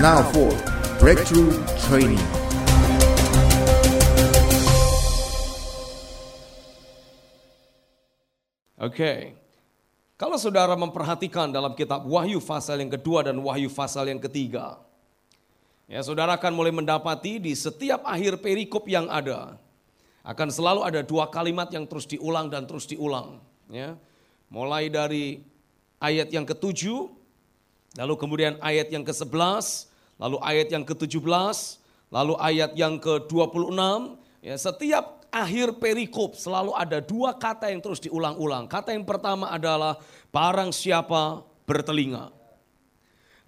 Now for Breakthrough Training. Oke. Kalau saudara memperhatikan dalam kitab Wahyu pasal yang kedua dan Wahyu pasal yang ketiga. Ya, saudara akan mulai mendapati di setiap akhir perikop yang ada akan selalu ada dua kalimat yang terus diulang dan terus diulang, ya. Mulai dari ayat yang ketujuh, lalu kemudian ayat yang ke-11, lalu ayat yang ke-17, lalu ayat yang ke-26, ya setiap akhir perikop selalu ada dua kata yang terus diulang-ulang. Kata yang pertama adalah barang siapa bertelinga.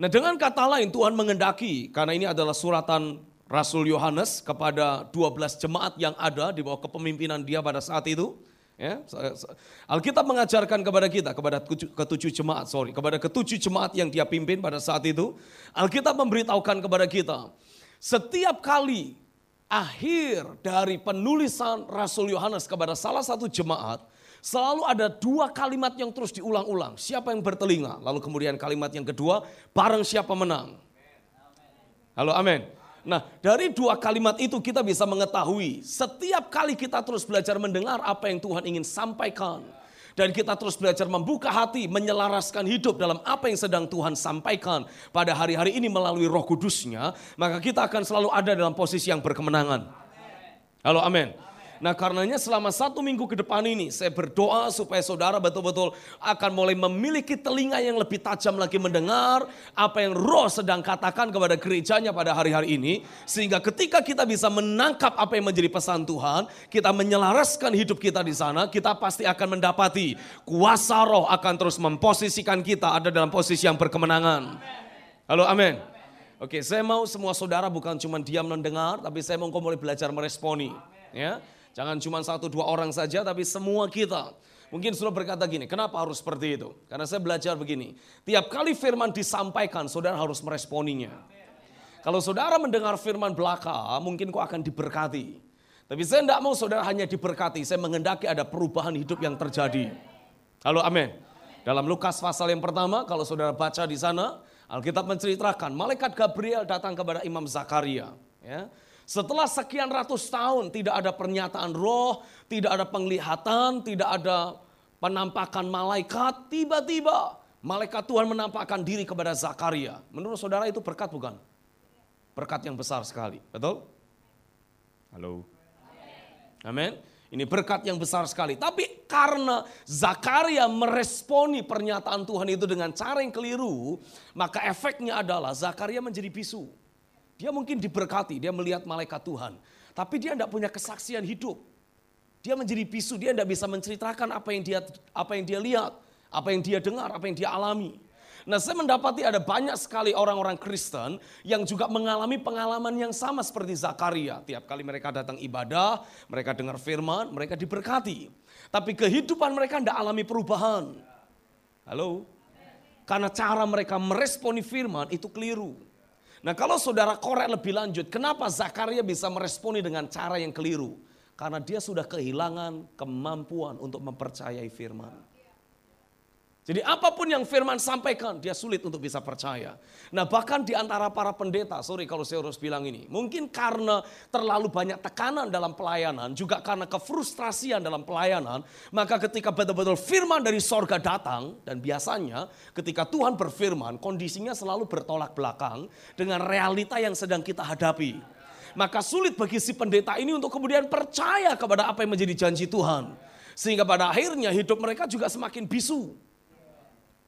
Nah dengan kata lain Tuhan mengendaki karena ini adalah suratan Rasul Yohanes kepada 12 jemaat yang ada di bawah kepemimpinan dia pada saat itu. Ya, Alkitab mengajarkan kepada kita, kepada ketujuh jemaat, sorry, kepada ketujuh jemaat yang dia pimpin pada saat itu. Alkitab memberitahukan kepada kita, setiap kali akhir dari penulisan Rasul Yohanes kepada salah satu jemaat, selalu ada dua kalimat yang terus diulang-ulang. Siapa yang bertelinga? Lalu kemudian kalimat yang kedua, barang siapa menang. Halo amin. Nah dari dua kalimat itu kita bisa mengetahui setiap kali kita terus belajar mendengar apa yang Tuhan ingin sampaikan dan kita terus belajar membuka hati, menyelaraskan hidup dalam apa yang sedang Tuhan sampaikan pada hari-hari ini melalui roh kudusnya, maka kita akan selalu ada dalam posisi yang berkemenangan. Halo amin. Nah karenanya selama satu minggu ke depan ini saya berdoa supaya saudara betul-betul akan mulai memiliki telinga yang lebih tajam lagi mendengar apa yang roh sedang katakan kepada gerejanya pada hari-hari ini. Sehingga ketika kita bisa menangkap apa yang menjadi pesan Tuhan, kita menyelaraskan hidup kita di sana, kita pasti akan mendapati kuasa roh akan terus memposisikan kita ada dalam posisi yang berkemenangan. Halo amin. Oke, saya mau semua saudara bukan cuma diam mendengar, tapi saya mau kau mulai belajar meresponi. Ya, Jangan cuma satu dua orang saja tapi semua kita. Mungkin sudah berkata gini, kenapa harus seperti itu? Karena saya belajar begini, tiap kali firman disampaikan saudara harus meresponinya. Kalau saudara mendengar firman belaka, mungkin kau akan diberkati. Tapi saya tidak mau saudara hanya diberkati, saya mengendaki ada perubahan hidup yang terjadi. Halo amin. Dalam Lukas pasal yang pertama, kalau saudara baca di sana, Alkitab menceritakan, malaikat Gabriel datang kepada Imam Zakaria. Ya, setelah sekian ratus tahun tidak ada pernyataan roh, tidak ada penglihatan, tidak ada penampakan malaikat, tiba-tiba malaikat Tuhan menampakkan diri kepada Zakaria. Menurut saudara itu berkat bukan? Berkat yang besar sekali, betul? Halo. Amin. Ini berkat yang besar sekali. Tapi karena Zakaria meresponi pernyataan Tuhan itu dengan cara yang keliru, maka efeknya adalah Zakaria menjadi bisu. Dia mungkin diberkati, dia melihat malaikat Tuhan. Tapi dia tidak punya kesaksian hidup. Dia menjadi bisu, dia tidak bisa menceritakan apa yang dia apa yang dia lihat, apa yang dia dengar, apa yang dia alami. Nah saya mendapati ada banyak sekali orang-orang Kristen yang juga mengalami pengalaman yang sama seperti Zakaria. Tiap kali mereka datang ibadah, mereka dengar firman, mereka diberkati. Tapi kehidupan mereka tidak alami perubahan. Halo? Karena cara mereka meresponi firman itu keliru. Nah kalau saudara korek lebih lanjut, kenapa Zakaria bisa meresponi dengan cara yang keliru? Karena dia sudah kehilangan kemampuan untuk mempercayai firman. Jadi apa pun yang firman sampaikan, dia sulit untuk bisa percaya. Nah bahkan di antara para pendeta, sorry kalau saya harus bilang ini. Mungkin karena terlalu banyak tekanan dalam pelayanan, juga karena kefrustrasian dalam pelayanan. Maka ketika betul-betul firman dari sorga datang, dan biasanya ketika Tuhan berfirman, kondisinya selalu bertolak belakang dengan realita yang sedang kita hadapi. Maka sulit bagi si pendeta ini untuk kemudian percaya kepada apa yang menjadi janji Tuhan. Sehingga pada akhirnya hidup mereka juga semakin bisu.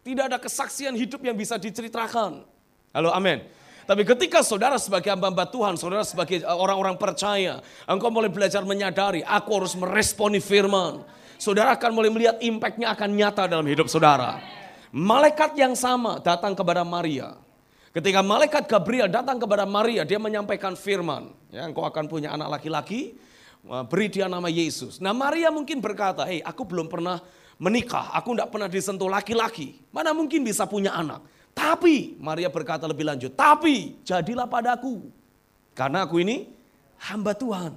Tidak ada kesaksian hidup yang bisa diceritakan. Halo amin. Tapi ketika saudara sebagai hamba Tuhan, saudara sebagai eh, orang-orang percaya, engkau mulai belajar menyadari, aku harus meresponi firman. Saudara akan mulai melihat impactnya akan nyata dalam hidup saudara. Malaikat yang sama datang kepada Maria. Ketika malaikat Gabriel datang kepada Maria, dia menyampaikan firman. Ya, engkau akan punya anak laki-laki, eh, beri dia nama Yesus. Nah Maria mungkin berkata, hei aku belum pernah menikah, aku tidak pernah disentuh laki-laki. Mana mungkin bisa punya anak. Tapi, Maria berkata lebih lanjut, tapi jadilah padaku. Karena aku ini hamba Tuhan.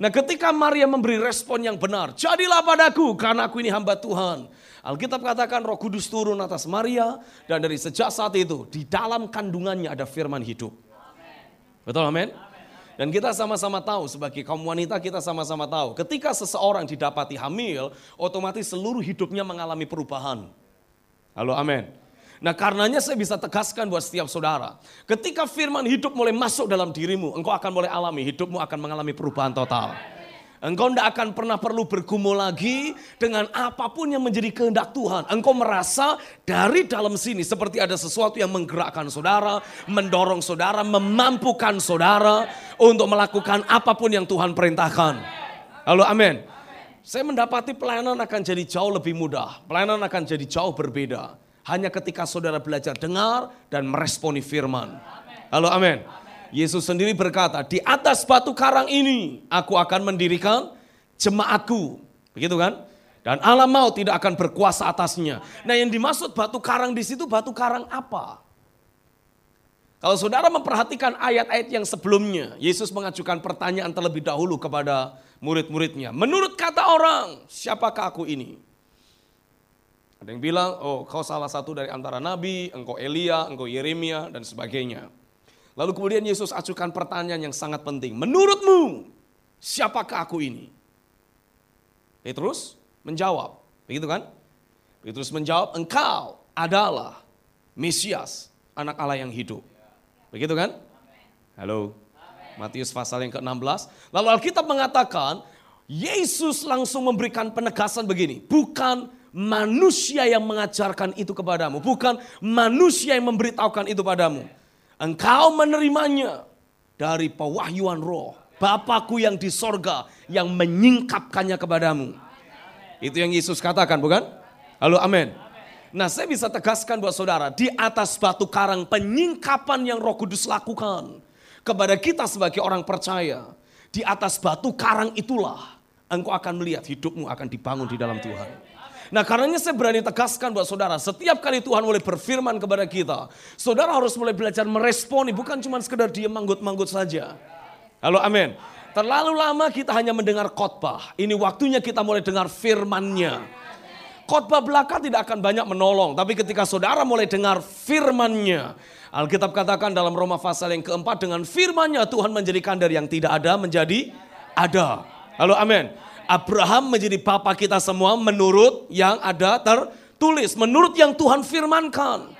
Nah ketika Maria memberi respon yang benar, jadilah padaku karena aku ini hamba Tuhan. Alkitab katakan roh kudus turun atas Maria dan dari sejak saat itu di dalam kandungannya ada firman hidup. Betul amin? Dan kita sama-sama tahu sebagai kaum wanita kita sama-sama tahu ketika seseorang didapati hamil otomatis seluruh hidupnya mengalami perubahan. Halo amin. Nah karenanya saya bisa tegaskan buat setiap saudara. Ketika firman hidup mulai masuk dalam dirimu, engkau akan mulai alami, hidupmu akan mengalami perubahan total. Engkau tidak akan pernah perlu bergumul lagi dengan apa pun yang menjadi kehendak Tuhan. Engkau merasa dari dalam sini seperti ada sesuatu yang menggerakkan saudara, mendorong saudara, memampukan saudara untuk melakukan apa pun yang Tuhan perintahkan. Halo amin. Saya mendapati pelayanan akan jadi jauh lebih mudah. Pelayanan akan jadi jauh berbeda. Hanya ketika saudara belajar dengar dan meresponi firman. Halo amin. Yesus sendiri berkata, di atas batu karang ini aku akan mendirikan jemaatku. Begitu kan? Dan alam maut tidak akan berkuasa atasnya. Nah yang dimaksud batu karang di situ batu karang apa? Kalau saudara memperhatikan ayat-ayat yang sebelumnya, Yesus mengajukan pertanyaan terlebih dahulu kepada murid-muridnya. Menurut kata orang, siapakah aku ini? Ada yang bilang, oh kau salah satu dari antara nabi, engkau Elia, engkau Yeremia, dan sebagainya. Lalu kemudian Yesus ajukan pertanyaan yang sangat penting. Menurutmu, siapakah aku ini? Petrus menjawab, begitu kan? Petrus menjawab, engkau adalah Mesias, anak Allah yang hidup. Begitu kan? Halo. Matius pasal yang ke-16. Lalu Alkitab mengatakan, Yesus langsung memberikan penegasan begini. Bukan manusia yang mengajarkan itu kepadamu. Bukan manusia yang memberitahukan itu padamu. Engkau menerimanya dari pewahyuan roh. Bapakku yang di sorga yang menyingkapkannya kepadamu. Itu yang Yesus katakan bukan? Halo amin. Nah saya bisa tegaskan buat saudara. Di atas batu karang penyingkapan yang roh kudus lakukan. Kepada kita sebagai orang percaya. Di atas batu karang itulah engkau akan melihat hidupmu akan dibangun di dalam Tuhan. Nah karenanya saya berani tegaskan buat saudara, setiap kali Tuhan mulai berfirman kepada kita, saudara harus mulai belajar meresponi, bukan cuma sekedar dia manggut-manggut saja. Halo amin. Terlalu lama kita hanya mendengar khotbah. Ini waktunya kita mulai dengar firmannya. Khotbah belaka tidak akan banyak menolong, tapi ketika saudara mulai dengar firmannya, Alkitab katakan dalam Roma pasal yang keempat dengan firmannya Tuhan menjadikan dari yang tidak ada menjadi ada. Halo amin. Abraham menjadi papa kita semua menurut yang ada tertulis. Menurut yang Tuhan firmankan.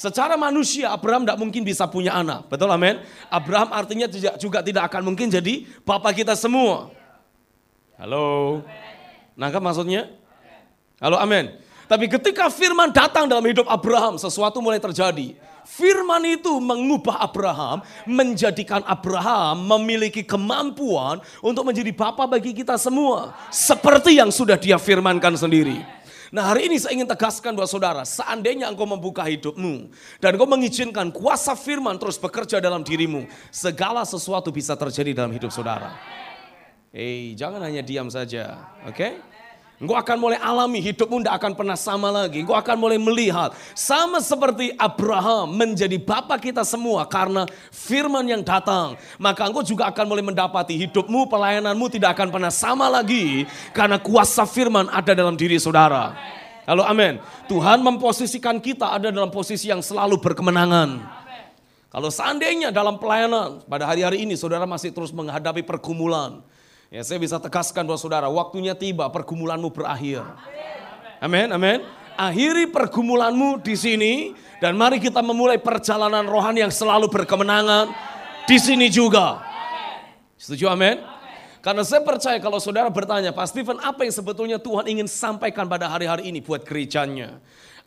Secara manusia Abraham tidak mungkin bisa punya anak. Betul amin? Abraham artinya juga tidak akan mungkin jadi papa kita semua. Halo? Nangkap maksudnya? Halo amin. Tapi ketika firman datang dalam hidup Abraham sesuatu mulai terjadi. Firman itu mengubah Abraham, menjadikan Abraham memiliki kemampuan untuk menjadi bapa bagi kita semua. Seperti yang sudah dia firmankan sendiri. Nah hari ini saya ingin tegaskan buat saudara, seandainya engkau membuka hidupmu dan engkau mengizinkan kuasa firman terus bekerja dalam dirimu, segala sesuatu bisa terjadi dalam hidup saudara. Hei, jangan hanya diam saja, oke? Okay? Engkau akan mulai alami hidupmu tidak akan pernah sama lagi. Engkau akan mulai melihat sama seperti Abraham menjadi bapak kita semua karena firman yang datang. Maka engkau juga akan mulai mendapati hidupmu, pelayananmu tidak akan pernah sama lagi karena kuasa firman ada dalam diri saudara. Halo amin. Tuhan memposisikan kita ada dalam posisi yang selalu berkemenangan. Kalau seandainya dalam pelayanan pada hari-hari ini saudara masih terus menghadapi pergumulan Ya, saya bisa tegaskan buat saudara, waktunya tiba, pergumulanmu berakhir. Amin, amin. Akhiri pergumulanmu di sini dan mari kita memulai perjalanan rohani yang selalu berkemenangan di sini juga. Setuju amin? Karena saya percaya kalau saudara bertanya, Pak Stephen apa yang sebetulnya Tuhan ingin sampaikan pada hari-hari ini buat gerejanya?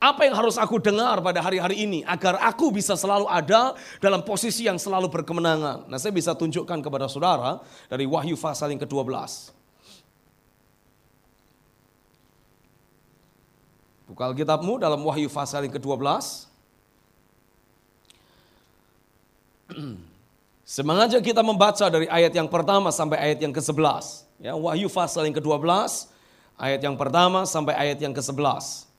Apa yang harus aku dengar pada hari-hari ini agar aku bisa selalu ada dalam posisi yang selalu berkemenangan. Nah saya bisa tunjukkan kepada saudara dari Wahyu pasal yang ke-12. Buka Alkitabmu dalam Wahyu pasal yang ke-12. Semangatnya kita membaca dari ayat yang pertama sampai ayat yang ke-11. Ya, Wahyu pasal yang ke-12, ayat yang pertama sampai ayat yang ke-11.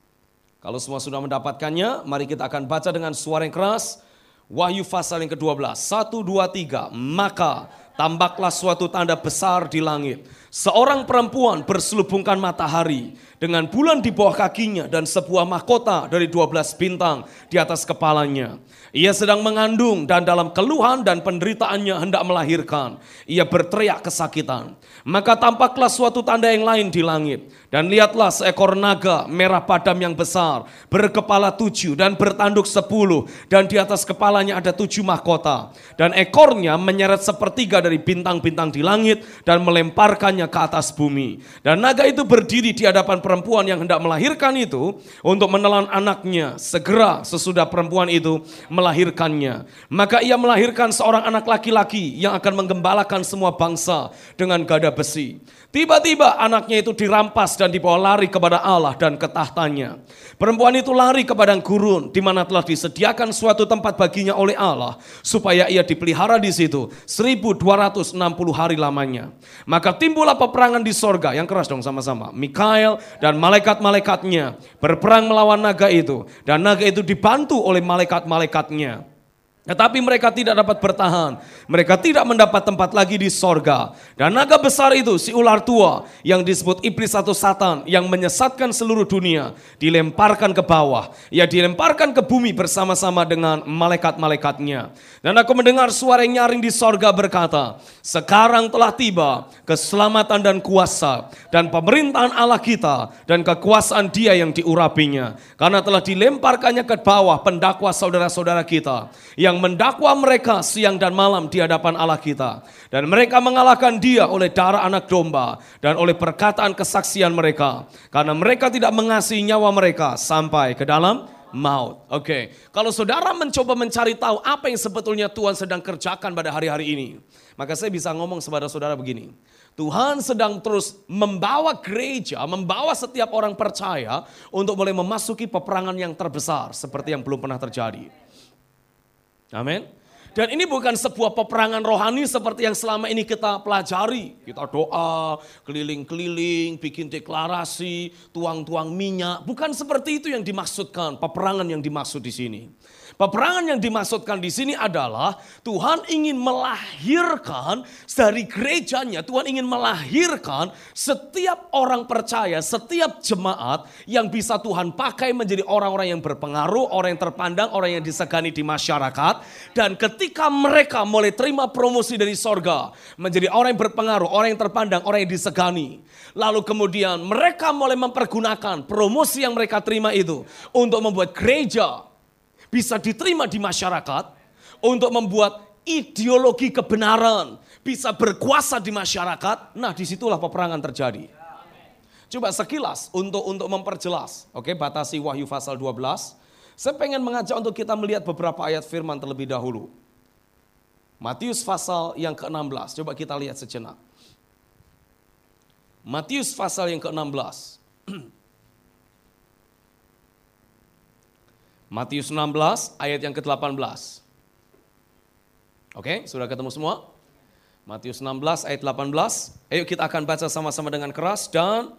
Kalau semua sudah mendapatkannya, mari kita akan baca dengan suara yang keras. Wahyu pasal yang ke-12. Satu, dua, tiga. Maka Tambaklah suatu tanda besar di langit. Seorang perempuan berselubungkan matahari dengan bulan di bawah kakinya dan sebuah mahkota dari 12 bintang di atas kepalanya. Ia sedang mengandung dan dalam keluhan dan penderitaannya hendak melahirkan. Ia berteriak kesakitan. Maka tampaklah suatu tanda yang lain di langit. Dan lihatlah seekor naga merah padam yang besar, berkepala tujuh dan bertanduk sepuluh. Dan di atas kepalanya ada tujuh mahkota. Dan ekornya menyeret sepertiga dari bintang-bintang di langit dan melemparkannya ke atas bumi. Dan naga itu berdiri di hadapan perempuan yang hendak melahirkan itu untuk menelan anaknya. Segera sesudah perempuan itu melahirkannya. Maka ia melahirkan seorang anak laki-laki yang akan menggembalakan semua bangsa dengan gada besi. Tiba-tiba anaknya itu dirampas dan dibawa lari kepada Allah dan ke tahtanya. Perempuan itu lari ke padang gurun di mana telah disediakan suatu tempat baginya oleh Allah supaya ia dipelihara di situ 1260 hari lamanya. Maka timbullah peperangan di sorga yang keras dong sama-sama. Mikael dan malaikat-malaikatnya berperang melawan naga itu dan naga itu dibantu oleh malaikat-malaikatnya. Tetapi mereka tidak dapat bertahan. Mereka tidak mendapat tempat lagi di sorga. Dan naga besar itu, si ular tua yang disebut iblis atau satan yang menyesatkan seluruh dunia. Dilemparkan ke bawah. Ia dilemparkan ke bumi bersama-sama dengan malaikat-malaikatnya. Dan aku mendengar suara yang nyaring di sorga berkata, Sekarang telah tiba keselamatan dan kuasa dan pemerintahan Allah kita dan kekuasaan dia yang diurapinya. Karena telah dilemparkannya ke bawah pendakwa saudara-saudara kita. Yang mendakwa mereka siang dan malam di hadapan Allah kita. Dan mereka mengalahkan dia oleh darah anak domba dan oleh perkataan kesaksian mereka. Karena mereka tidak mengasihi nyawa mereka sampai ke dalam maut. Oke, okay. kalau saudara mencoba mencari tahu apa yang sebetulnya Tuhan sedang kerjakan pada hari-hari ini. Maka saya bisa ngomong kepada saudara begini. Tuhan sedang terus membawa gereja, membawa setiap orang percaya untuk mulai memasuki peperangan yang terbesar seperti yang belum pernah terjadi. Amin. Dan ini bukan sebuah peperangan rohani seperti yang selama ini kita pelajari. Kita doa, keliling-keliling, bikin deklarasi, tuang-tuang minyak. Bukan seperti itu yang dimaksudkan, peperangan yang dimaksud di sini. Peperangan yang dimaksudkan di sini adalah Tuhan ingin melahirkan dari gerejanya, Tuhan ingin melahirkan setiap orang percaya, setiap jemaat yang bisa Tuhan pakai menjadi orang-orang yang berpengaruh, orang yang terpandang, orang yang disegani di masyarakat. Dan ketika mereka mulai terima promosi dari sorga, menjadi orang yang berpengaruh, orang yang terpandang, orang yang disegani. Lalu kemudian mereka mulai mempergunakan promosi yang mereka terima itu untuk membuat gereja bisa diterima di masyarakat untuk membuat ideologi kebenaran bisa berkuasa di masyarakat. Nah, di situlah peperangan terjadi. Coba sekilas untuk untuk memperjelas, oke, batasi Wahyu pasal 12. Saya pengen mengajak untuk kita melihat beberapa ayat firman terlebih dahulu. Matius pasal yang ke-16, coba kita lihat sejenak. Matius pasal yang ke-16. Matius 16 ayat yang ke-18. Oke, sudah ketemu semua? Matius 16 ayat 18. Ayo kita akan baca sama-sama dengan keras dan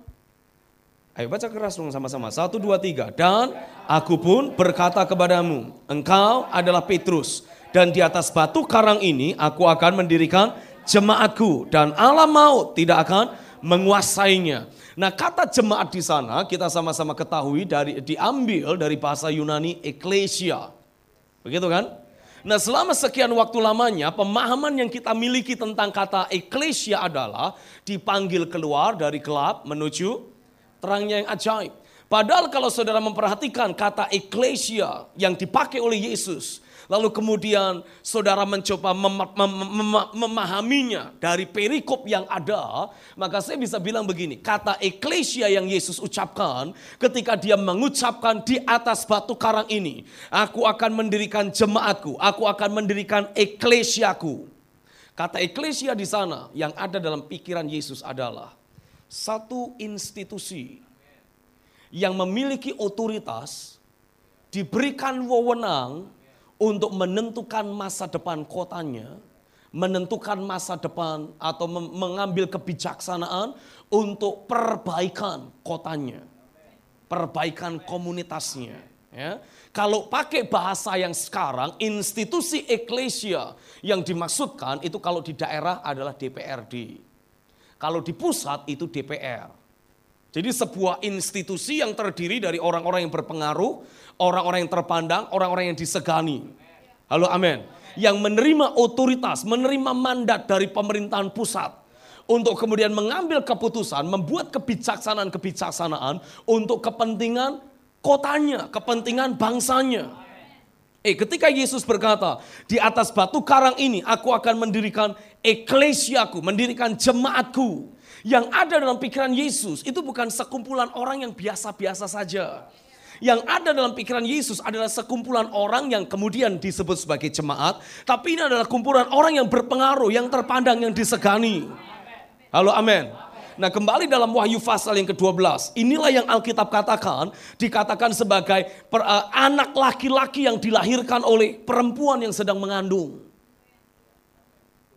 Ayo baca keras dong sama-sama. Satu, dua, tiga. Dan aku pun berkata kepadamu, engkau adalah Petrus. Dan di atas batu karang ini aku akan mendirikan jemaatku. Dan alam maut tidak akan menguasainya. Nah kata jemaat di sana kita sama-sama ketahui dari diambil dari bahasa Yunani eklesia. Begitu kan? Nah selama sekian waktu lamanya pemahaman yang kita miliki tentang kata eklesia adalah dipanggil keluar dari gelap menuju terangnya yang ajaib. Padahal kalau saudara memperhatikan kata eklesia yang dipakai oleh Yesus Lalu kemudian saudara mencoba mem mem mem memahaminya dari perikop yang ada, maka saya bisa bilang begini, kata eklesia yang Yesus ucapkan ketika dia mengucapkan di atas batu karang ini, aku akan mendirikan jemaatku, aku akan mendirikan eklesiaku. Kata eklesia di sana yang ada dalam pikiran Yesus adalah satu institusi yang memiliki otoritas, diberikan wewenang untuk menentukan masa depan kotanya, menentukan masa depan atau mengambil kebijaksanaan untuk perbaikan kotanya, perbaikan komunitasnya. Ya. Kalau pakai bahasa yang sekarang, institusi eklesia yang dimaksudkan itu kalau di daerah adalah DPRD. Kalau di pusat itu DPR. Jadi sebuah institusi yang terdiri dari orang-orang yang berpengaruh, orang-orang yang terpandang, orang-orang yang disegani. Halo amin. Yang menerima otoritas, menerima mandat dari pemerintahan pusat untuk kemudian mengambil keputusan, membuat kebijaksanaan-kebijaksanaan untuk kepentingan kotanya, kepentingan bangsanya. Eh, ketika Yesus berkata, di atas batu karang ini aku akan mendirikan eklesiaku, mendirikan jemaatku. Yang ada dalam pikiran Yesus itu bukan sekumpulan orang yang biasa-biasa saja. Yang ada dalam pikiran Yesus adalah sekumpulan orang yang kemudian disebut sebagai jemaat. Tapi ini adalah kumpulan orang yang berpengaruh, yang terpandang, yang disegani. Halo amin. Nah kembali dalam Wahyu pasal yang ke-12. Inilah yang Alkitab katakan. Dikatakan sebagai per, uh, anak laki-laki yang dilahirkan oleh perempuan yang sedang mengandung.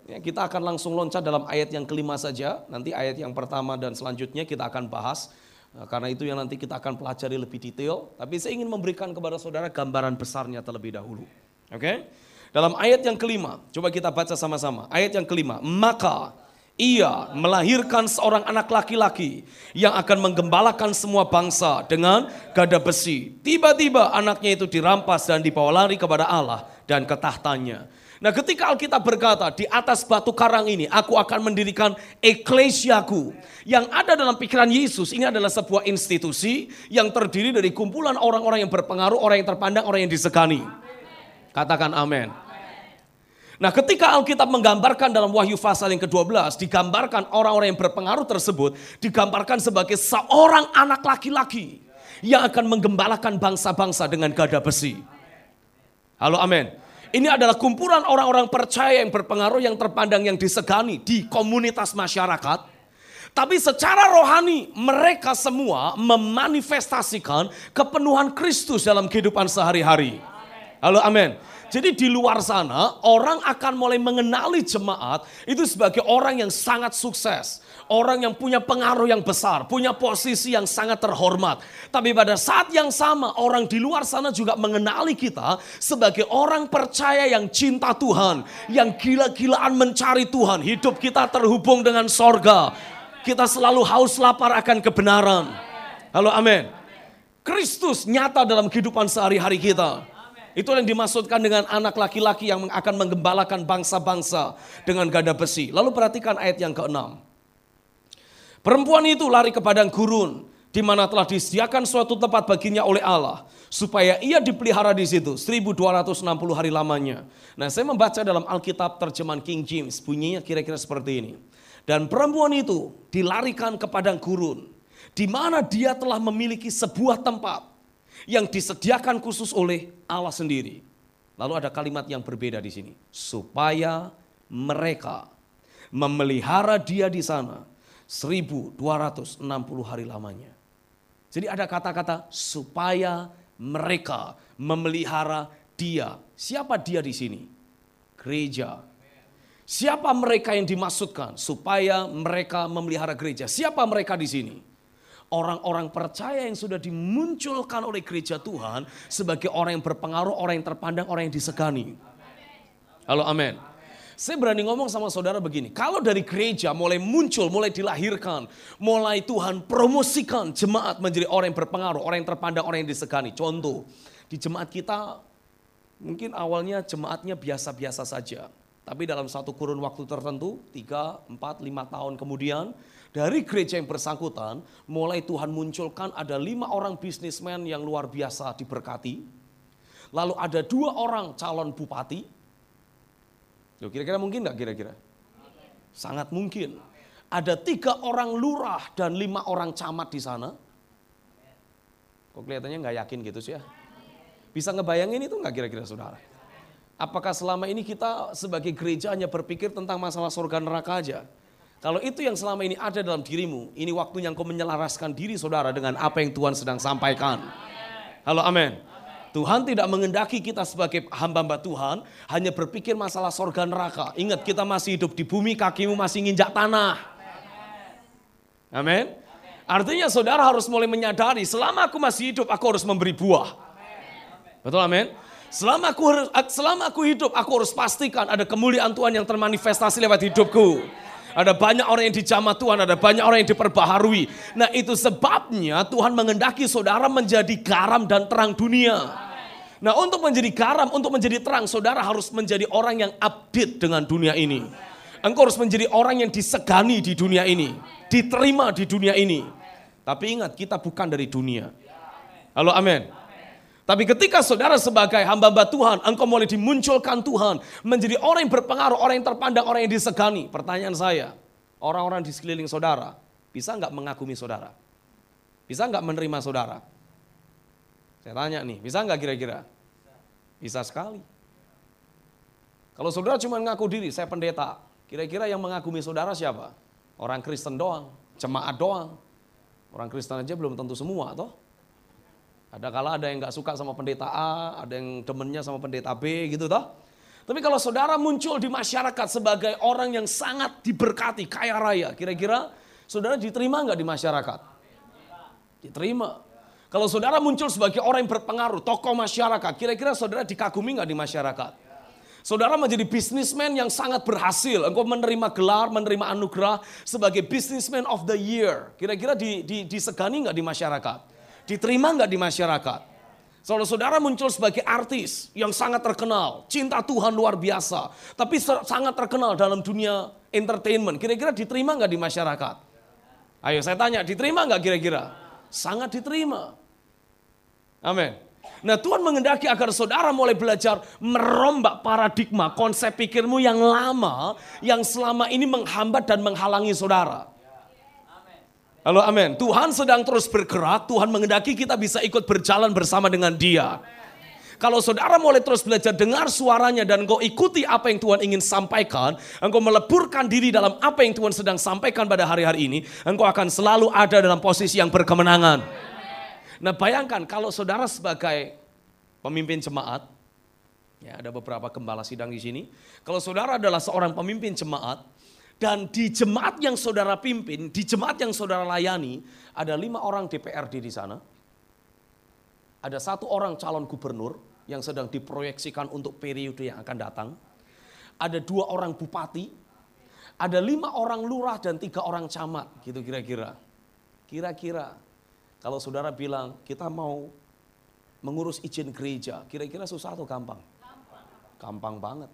Ya, kita akan langsung loncat dalam ayat yang kelima saja. Nanti ayat yang pertama dan selanjutnya kita akan bahas. Nah, karena itu yang nanti kita akan pelajari lebih detail. Tapi saya ingin memberikan kepada saudara gambaran besarnya terlebih dahulu. Oke? Okay? Dalam ayat yang kelima, coba kita baca sama-sama. Ayat yang kelima, maka ia melahirkan seorang anak laki-laki yang akan menggembalakan semua bangsa dengan gada besi. Tiba-tiba anaknya itu dirampas dan dibawa lari kepada Allah dan ke tahtanya. Nah ketika Alkitab berkata di atas batu karang ini aku akan mendirikan eklesiaku. Yang ada dalam pikiran Yesus ini adalah sebuah institusi yang terdiri dari kumpulan orang-orang yang berpengaruh, orang yang terpandang, orang yang disegani. Katakan amin. Nah ketika Alkitab menggambarkan dalam Wahyu pasal yang ke-12, digambarkan orang-orang yang berpengaruh tersebut, digambarkan sebagai seorang anak laki-laki yang akan menggembalakan bangsa-bangsa dengan gada besi. Halo amin. Ini adalah kumpulan orang-orang percaya yang berpengaruh, yang terpandang, yang disegani di komunitas masyarakat. Tapi secara rohani mereka semua memanifestasikan kepenuhan Kristus dalam kehidupan sehari-hari. Halo amin. Jadi di luar sana orang akan mulai mengenali jemaat itu sebagai orang yang sangat sukses. Orang yang punya pengaruh yang besar, punya posisi yang sangat terhormat. Tapi pada saat yang sama orang di luar sana juga mengenali kita sebagai orang percaya yang cinta Tuhan. Yang gila-gilaan mencari Tuhan. Hidup kita terhubung dengan sorga. Kita selalu haus lapar akan kebenaran. Halo amin. Kristus nyata dalam kehidupan sehari-hari kita. Itu yang dimaksudkan dengan anak laki-laki yang akan menggembalakan bangsa-bangsa dengan gada besi. Lalu perhatikan ayat yang keenam. Perempuan itu lari ke padang gurun di mana telah disediakan suatu tempat baginya oleh Allah supaya ia dipelihara di situ 1260 hari lamanya. Nah, saya membaca dalam Alkitab terjemahan King James bunyinya kira-kira seperti ini. Dan perempuan itu dilarikan ke padang gurun di mana dia telah memiliki sebuah tempat yang disediakan khusus oleh Allah sendiri. Lalu ada kalimat yang berbeda di sini. Supaya mereka memelihara dia di sana 1260 hari lamanya. Jadi ada kata-kata supaya mereka memelihara dia. Siapa dia di sini? Gereja. Siapa mereka yang dimaksudkan supaya mereka memelihara gereja? Siapa mereka di sini? orang-orang percaya yang sudah dimunculkan oleh gereja Tuhan sebagai orang yang berpengaruh, orang yang terpandang, orang yang disegani. Halo amin. Saya berani ngomong sama saudara begini, kalau dari gereja mulai muncul, mulai dilahirkan, mulai Tuhan promosikan jemaat menjadi orang yang berpengaruh, orang yang terpandang, orang yang disegani. Contoh, di jemaat kita mungkin awalnya jemaatnya biasa-biasa saja. Tapi dalam satu kurun waktu tertentu, 3, 4, 5 tahun kemudian, dari gereja yang bersangkutan, mulai Tuhan munculkan ada lima orang bisnismen yang luar biasa diberkati. Lalu ada dua orang calon bupati. Kira-kira mungkin nggak kira-kira? Sangat mungkin. Ada tiga orang lurah dan lima orang camat di sana. Kok kelihatannya nggak yakin gitu sih ya? Bisa ngebayangin itu nggak kira-kira saudara? Apakah selama ini kita sebagai gereja hanya berpikir tentang masalah surga neraka aja? Kalau itu yang selama ini ada dalam dirimu, ini waktunya engkau menyelaraskan diri saudara dengan apa yang Tuhan sedang sampaikan. Halo amin. Tuhan tidak mengendaki kita sebagai hamba-hamba Tuhan hanya berpikir masalah sorga neraka. Ingat kita masih hidup di bumi, kakimu masih nginjak tanah. Amin. Artinya saudara harus mulai menyadari selama aku masih hidup aku harus memberi buah. Betul amin? Selama aku, selama aku hidup, aku harus pastikan ada kemuliaan Tuhan yang termanifestasi lewat hidupku. Ada banyak orang yang dijamah Tuhan, ada banyak orang yang diperbaharui. Nah itu sebabnya Tuhan mengendaki saudara menjadi garam dan terang dunia. Nah untuk menjadi garam, untuk menjadi terang, saudara harus menjadi orang yang update dengan dunia ini. Engkau harus menjadi orang yang disegani di dunia ini. Diterima di dunia ini. Tapi ingat kita bukan dari dunia. Halo amin. Tapi ketika saudara sebagai hamba-hamba Tuhan, engkau mulai dimunculkan Tuhan, menjadi orang yang berpengaruh, orang yang terpandang, orang yang disegani. Pertanyaan saya, orang-orang di sekeliling saudara, bisa nggak mengagumi saudara? Bisa nggak menerima saudara? Saya tanya nih, bisa nggak kira-kira? Bisa sekali. Kalau saudara cuma ngaku diri, saya pendeta, kira-kira yang mengagumi saudara siapa? Orang Kristen doang, jemaat doang. Orang Kristen aja belum tentu semua, toh? Ada kala ada yang nggak suka sama pendeta A, ada yang demennya sama pendeta B gitu toh. Tapi kalau saudara muncul di masyarakat sebagai orang yang sangat diberkati, kaya raya, kira-kira saudara diterima nggak di masyarakat? Diterima. Kalau saudara muncul sebagai orang yang berpengaruh, tokoh masyarakat, kira-kira saudara dikagumi nggak di masyarakat? Saudara menjadi bisnismen yang sangat berhasil. Engkau menerima gelar, menerima anugerah sebagai businessman of the year. Kira-kira di, di, disegani nggak di masyarakat? Diterima nggak di masyarakat? Kalau saudara muncul sebagai artis yang sangat terkenal, cinta Tuhan luar biasa, tapi sangat terkenal dalam dunia entertainment, kira-kira diterima nggak di masyarakat? Ayo saya tanya, diterima nggak kira-kira? Sangat diterima. Amin. Nah Tuhan mengendaki agar saudara mulai belajar merombak paradigma konsep pikirmu yang lama, yang selama ini menghambat dan menghalangi saudara. Halo amin. Tuhan sedang terus bergerak, Tuhan mengendaki kita bisa ikut berjalan bersama dengan dia. Kalau saudara mulai terus belajar dengar suaranya dan engkau ikuti apa yang Tuhan ingin sampaikan, engkau meleburkan diri dalam apa yang Tuhan sedang sampaikan pada hari-hari ini, engkau akan selalu ada dalam posisi yang berkemenangan. Nah bayangkan kalau saudara sebagai pemimpin jemaat, ya ada beberapa gembala sidang di sini. Kalau saudara adalah seorang pemimpin jemaat, dan di jemaat yang saudara pimpin, di jemaat yang saudara layani, ada lima orang DPRD di sana. Ada satu orang calon gubernur yang sedang diproyeksikan untuk periode yang akan datang. Ada dua orang bupati, ada lima orang lurah dan tiga orang camat, gitu kira-kira. Kira-kira kalau saudara bilang kita mau mengurus izin gereja, kira-kira susah atau gampang? Gampang banget.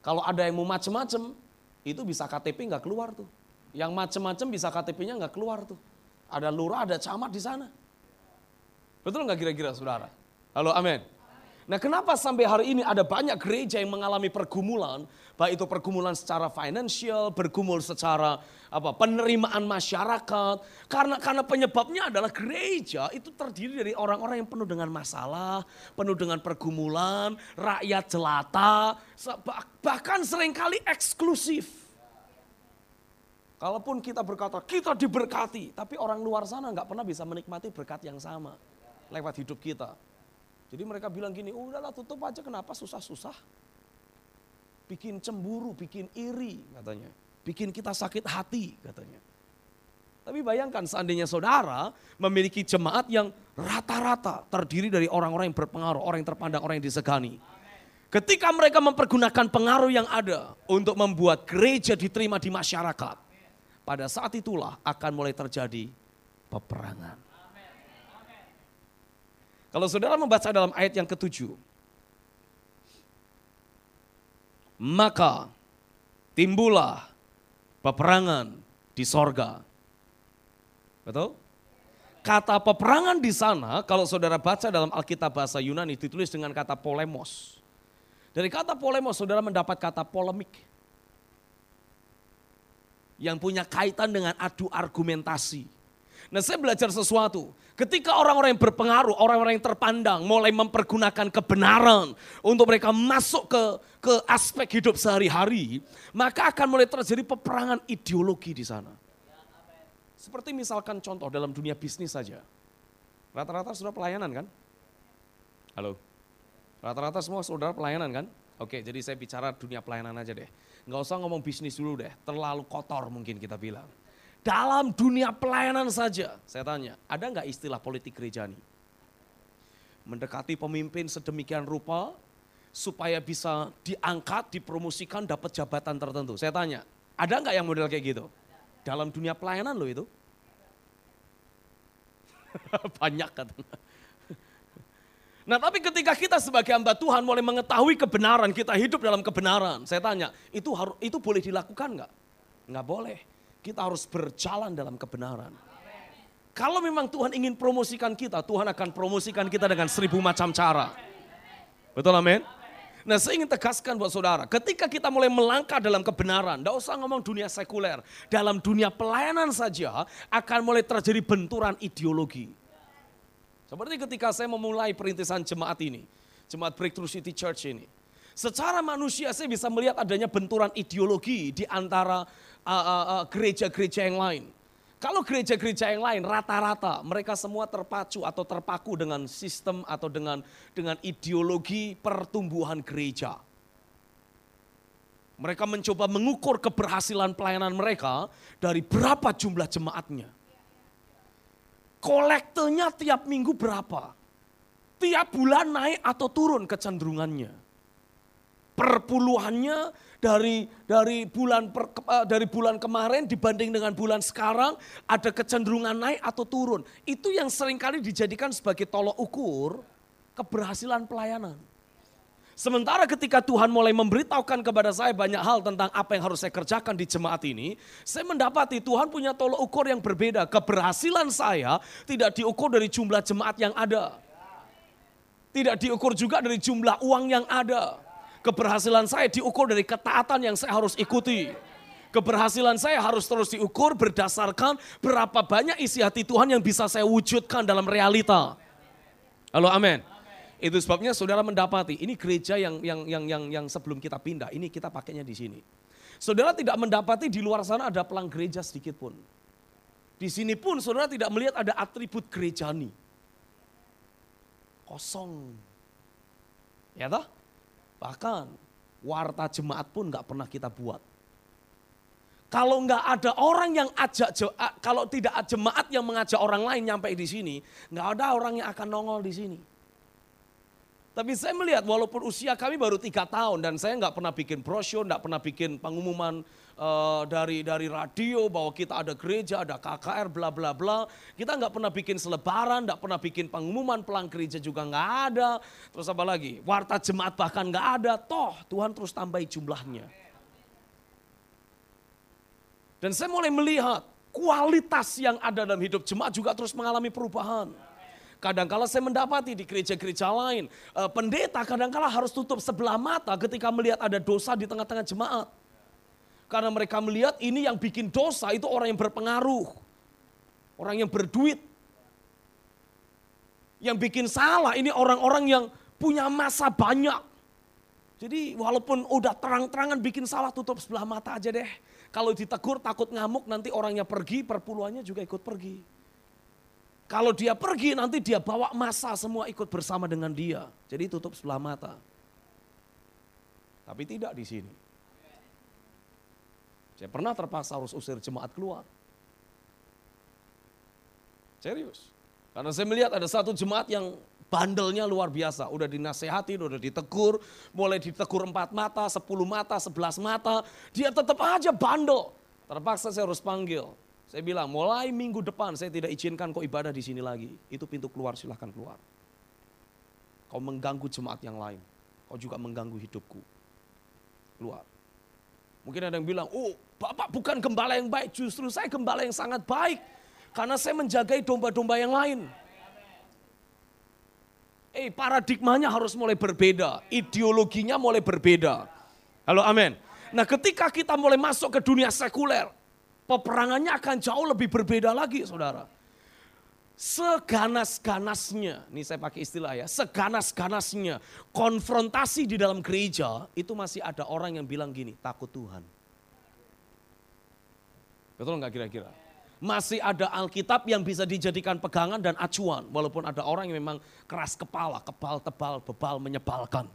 Kalau ada yang mau macem-macem, itu bisa KTP nggak keluar tuh. Yang macem-macem bisa KTP-nya nggak keluar tuh. Ada lurah, ada camat di sana. Betul nggak kira-kira saudara? Halo amin. Nah kenapa sampai hari ini ada banyak gereja yang mengalami pergumulan, baik itu pergumulan secara finansial, bergumul secara apa penerimaan masyarakat, karena karena penyebabnya adalah gereja itu terdiri dari orang-orang yang penuh dengan masalah, penuh dengan pergumulan, rakyat jelata, bahkan sering kali eksklusif. Kalaupun kita berkata kita diberkati, tapi orang luar sana nggak pernah bisa menikmati berkat yang sama lewat hidup kita. Jadi mereka bilang gini, udahlah tutup aja kenapa susah-susah. Bikin cemburu, bikin iri katanya. Bikin kita sakit hati katanya. Tapi bayangkan seandainya saudara memiliki jemaat yang rata-rata terdiri dari orang-orang yang berpengaruh, orang yang terpandang, orang yang disegani. Ketika mereka mempergunakan pengaruh yang ada untuk membuat gereja diterima di masyarakat, pada saat itulah akan mulai terjadi peperangan. Kalau saudara membaca dalam ayat yang ketujuh, maka timbullah peperangan di sorga. Betul? Kata peperangan di sana, kalau saudara baca dalam Alkitab bahasa Yunani, ditulis dengan kata polemos. Dari kata polemos, saudara mendapat kata polemik. Yang punya kaitan dengan adu argumentasi. Nah saya belajar sesuatu. Ketika orang-orang yang berpengaruh, orang-orang yang terpandang mulai mempergunakan kebenaran untuk mereka masuk ke ke aspek hidup sehari-hari, maka akan mulai terjadi peperangan ideologi di sana. Seperti misalkan contoh dalam dunia bisnis saja. Rata-rata sudah pelayanan kan? Halo? Rata-rata semua saudara pelayanan kan? Oke, jadi saya bicara dunia pelayanan aja deh. Nggak usah ngomong bisnis dulu deh, terlalu kotor mungkin kita bilang. Dalam dunia pelayanan saja, saya tanya, ada nggak istilah politik gereja nih? mendekati pemimpin sedemikian rupa supaya bisa diangkat, dipromosikan, dapat jabatan tertentu. Saya tanya, ada nggak yang model kayak gitu? Dalam dunia pelayanan loh itu. Banyak katanya. Nah tapi ketika kita sebagai hamba Tuhan mulai mengetahui kebenaran, kita hidup dalam kebenaran. Saya tanya, itu harus itu boleh dilakukan nggak? Nggak boleh. Kita harus berjalan dalam kebenaran. Kalau memang Tuhan ingin promosikan kita, Tuhan akan promosikan kita dengan seribu macam cara. Betul amin? Nah saya ingin tegaskan buat saudara, ketika kita mulai melangkah dalam kebenaran, tidak usah ngomong dunia sekuler, dalam dunia pelayanan saja akan mulai terjadi benturan ideologi. Seperti ketika saya memulai perintisan jemaat ini, jemaat Breakthrough City Church ini. Secara manusia saya bisa melihat adanya benturan ideologi di antara gereja-gereja uh, uh, uh, yang lain. Kalau gereja-gereja yang lain rata-rata mereka semua terpacu atau terpaku dengan sistem atau dengan dengan ideologi pertumbuhan gereja. Mereka mencoba mengukur keberhasilan pelayanan mereka dari berapa jumlah jemaatnya kolektenya tiap minggu berapa? Tiap bulan naik atau turun kecenderungannya. Perpuluhannya dari dari bulan per, eh, dari bulan kemarin dibanding dengan bulan sekarang ada kecenderungan naik atau turun. Itu yang sering kali dijadikan sebagai tolok ukur keberhasilan pelayanan. Sementara ketika Tuhan mulai memberitahukan kepada saya banyak hal tentang apa yang harus saya kerjakan di jemaat ini, saya mendapati Tuhan punya tolok ukur yang berbeda. Keberhasilan saya tidak diukur dari jumlah jemaat yang ada. Tidak diukur juga dari jumlah uang yang ada. Keberhasilan saya diukur dari ketaatan yang saya harus ikuti. Keberhasilan saya harus terus diukur berdasarkan berapa banyak isi hati Tuhan yang bisa saya wujudkan dalam realita. Halo amin. Itu sebabnya saudara mendapati ini gereja yang yang yang yang yang sebelum kita pindah, ini kita pakainya di sini. Saudara tidak mendapati di luar sana ada pelang gereja sedikit pun. Di sini pun saudara tidak melihat ada atribut gerejani. Kosong. Ya toh? Bahkan warta jemaat pun nggak pernah kita buat. Kalau nggak ada orang yang ajak, kalau tidak jemaat yang mengajak orang lain nyampe di sini, nggak ada orang yang akan nongol di sini. Tapi saya melihat walaupun usia kami baru tiga tahun dan saya nggak pernah bikin brosur, nggak pernah bikin pengumuman uh, dari dari radio bahwa kita ada gereja, ada KKR, bla bla bla. Kita nggak pernah bikin selebaran, nggak pernah bikin pengumuman pelang gereja juga nggak ada. Terus apa lagi? Warta jemaat bahkan nggak ada. Toh Tuhan terus tambahi jumlahnya. Dan saya mulai melihat kualitas yang ada dalam hidup jemaat juga terus mengalami perubahan. Kadangkala saya mendapati di gereja-gereja lain, eh, pendeta kadangkala harus tutup sebelah mata ketika melihat ada dosa di tengah-tengah jemaat. Karena mereka melihat ini yang bikin dosa itu orang yang berpengaruh. Orang yang berduit. Yang bikin salah ini orang-orang yang punya masa banyak. Jadi walaupun udah terang-terangan bikin salah tutup sebelah mata aja deh. Kalau ditegur takut ngamuk nanti orangnya pergi perpuluhannya juga ikut pergi. Kalau dia pergi nanti dia bawa masa semua ikut bersama dengan dia. Jadi tutup sebelah mata. Tapi tidak di sini. Saya pernah terpaksa harus usir jemaat keluar. Serius. Karena saya melihat ada satu jemaat yang bandelnya luar biasa. Udah dinasehati, udah ditegur, mulai ditegur empat mata, sepuluh mata, sebelas mata. Dia tetap aja bandel. Terpaksa saya harus panggil. Saya bilang mulai minggu depan saya tidak izinkan kau ibadah di sini lagi. Itu pintu keluar silahkan keluar. Kau mengganggu jemaat yang lain. Kau juga mengganggu hidupku. Keluar. Mungkin ada yang bilang, oh Bapak bukan gembala yang baik. Justru saya gembala yang sangat baik. Karena saya menjagai domba-domba yang lain. Eh paradigmanya harus mulai berbeda. Ideologinya mulai berbeda. Halo amin. Nah ketika kita mulai masuk ke dunia sekuler peperangannya akan jauh lebih berbeda lagi saudara. Seganas-ganasnya, ini saya pakai istilah ya, seganas-ganasnya konfrontasi di dalam gereja itu masih ada orang yang bilang gini, takut Tuhan. Betul nggak kira-kira? Masih ada Alkitab yang bisa dijadikan pegangan dan acuan. Walaupun ada orang yang memang keras kepala, kepal tebal, bebal, menyebalkan.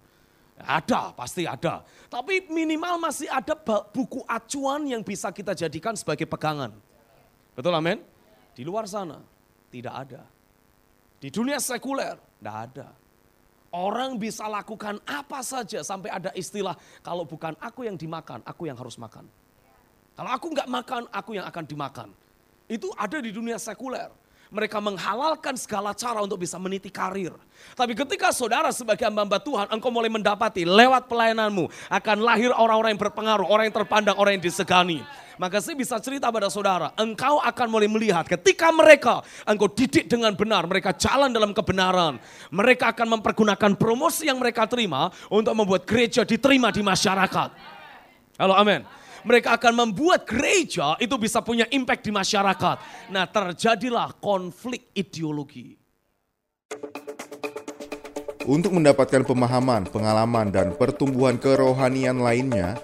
Ada, pasti ada. Tapi minimal masih ada buku acuan yang bisa kita jadikan sebagai pegangan. Betul amin? Di luar sana tidak ada. Di dunia sekuler tidak ada. Orang bisa lakukan apa saja sampai ada istilah kalau bukan aku yang dimakan, aku yang harus makan. Kalau aku nggak makan, aku yang akan dimakan. Itu ada di dunia sekuler. Mereka menghalalkan segala cara untuk bisa meniti karir. Tapi ketika saudara sebagai hamba Tuhan, engkau mulai mendapati lewat pelayananmu akan lahir orang-orang yang berpengaruh, orang yang terpandang, orang yang disegani. Maka saya bisa cerita pada saudara, engkau akan mulai melihat ketika mereka engkau didik dengan benar, mereka jalan dalam kebenaran. Mereka akan mempergunakan promosi yang mereka terima untuk membuat gereja diterima di masyarakat. Halo amin mereka akan membuat gereja itu bisa punya impact di masyarakat. Nah terjadilah konflik ideologi. Untuk mendapatkan pemahaman, pengalaman, dan pertumbuhan kerohanian lainnya,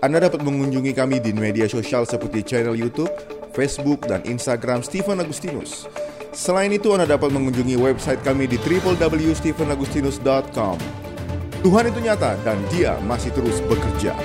Anda dapat mengunjungi kami di media sosial seperti channel YouTube, Facebook, dan Instagram Stephen Agustinus. Selain itu, Anda dapat mengunjungi website kami di www.stephenagustinus.com. Tuhan itu nyata dan dia masih terus bekerja.